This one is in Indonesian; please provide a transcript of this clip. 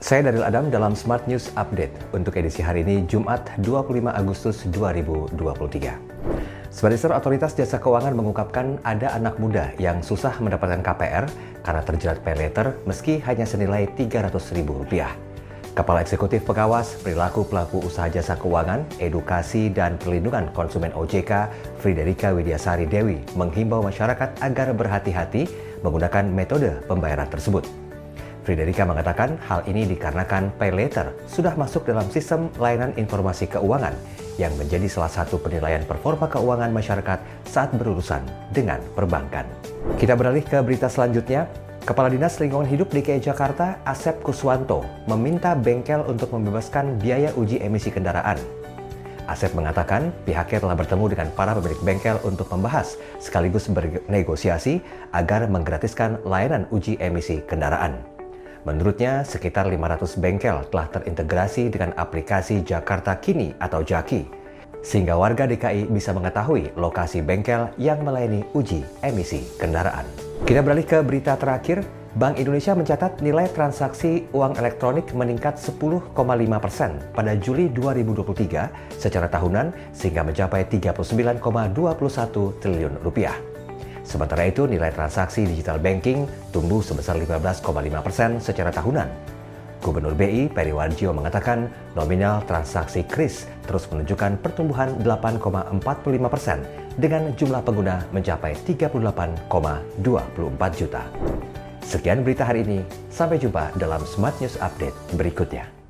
Saya Daril Adam dalam Smart News Update untuk edisi hari ini Jumat 25 Agustus 2023. Supervisor Otoritas Jasa Keuangan mengungkapkan ada anak muda yang susah mendapatkan KPR karena terjerat pay letter meski hanya senilai Rp300.000. Kepala Eksekutif Pengawas Perilaku Pelaku Usaha Jasa Keuangan, Edukasi dan Perlindungan Konsumen OJK, Friderika Widiasari Dewi, menghimbau masyarakat agar berhati-hati menggunakan metode pembayaran tersebut. Friderika mengatakan hal ini dikarenakan pay letter sudah masuk dalam sistem layanan informasi keuangan yang menjadi salah satu penilaian performa keuangan masyarakat saat berurusan dengan perbankan. Kita beralih ke berita selanjutnya. Kepala Dinas Lingkungan Hidup DKI Jakarta, Asep Kuswanto, meminta bengkel untuk membebaskan biaya uji emisi kendaraan. Asep mengatakan pihaknya telah bertemu dengan para pemilik bengkel untuk membahas sekaligus bernegosiasi agar menggratiskan layanan uji emisi kendaraan. Menurutnya, sekitar 500 bengkel telah terintegrasi dengan aplikasi Jakarta Kini atau Jaki, sehingga warga DKI bisa mengetahui lokasi bengkel yang melayani uji emisi kendaraan. Kita beralih ke berita terakhir. Bank Indonesia mencatat nilai transaksi uang elektronik meningkat 10,5 persen pada Juli 2023 secara tahunan sehingga mencapai 39,21 triliun rupiah. Sementara itu, nilai transaksi digital banking tumbuh sebesar 15,5 persen secara tahunan. Gubernur BI Peri Warjio mengatakan nominal transaksi KRIS terus menunjukkan pertumbuhan 8,45 persen dengan jumlah pengguna mencapai 38,24 juta. Sekian berita hari ini, sampai jumpa dalam Smart News Update berikutnya.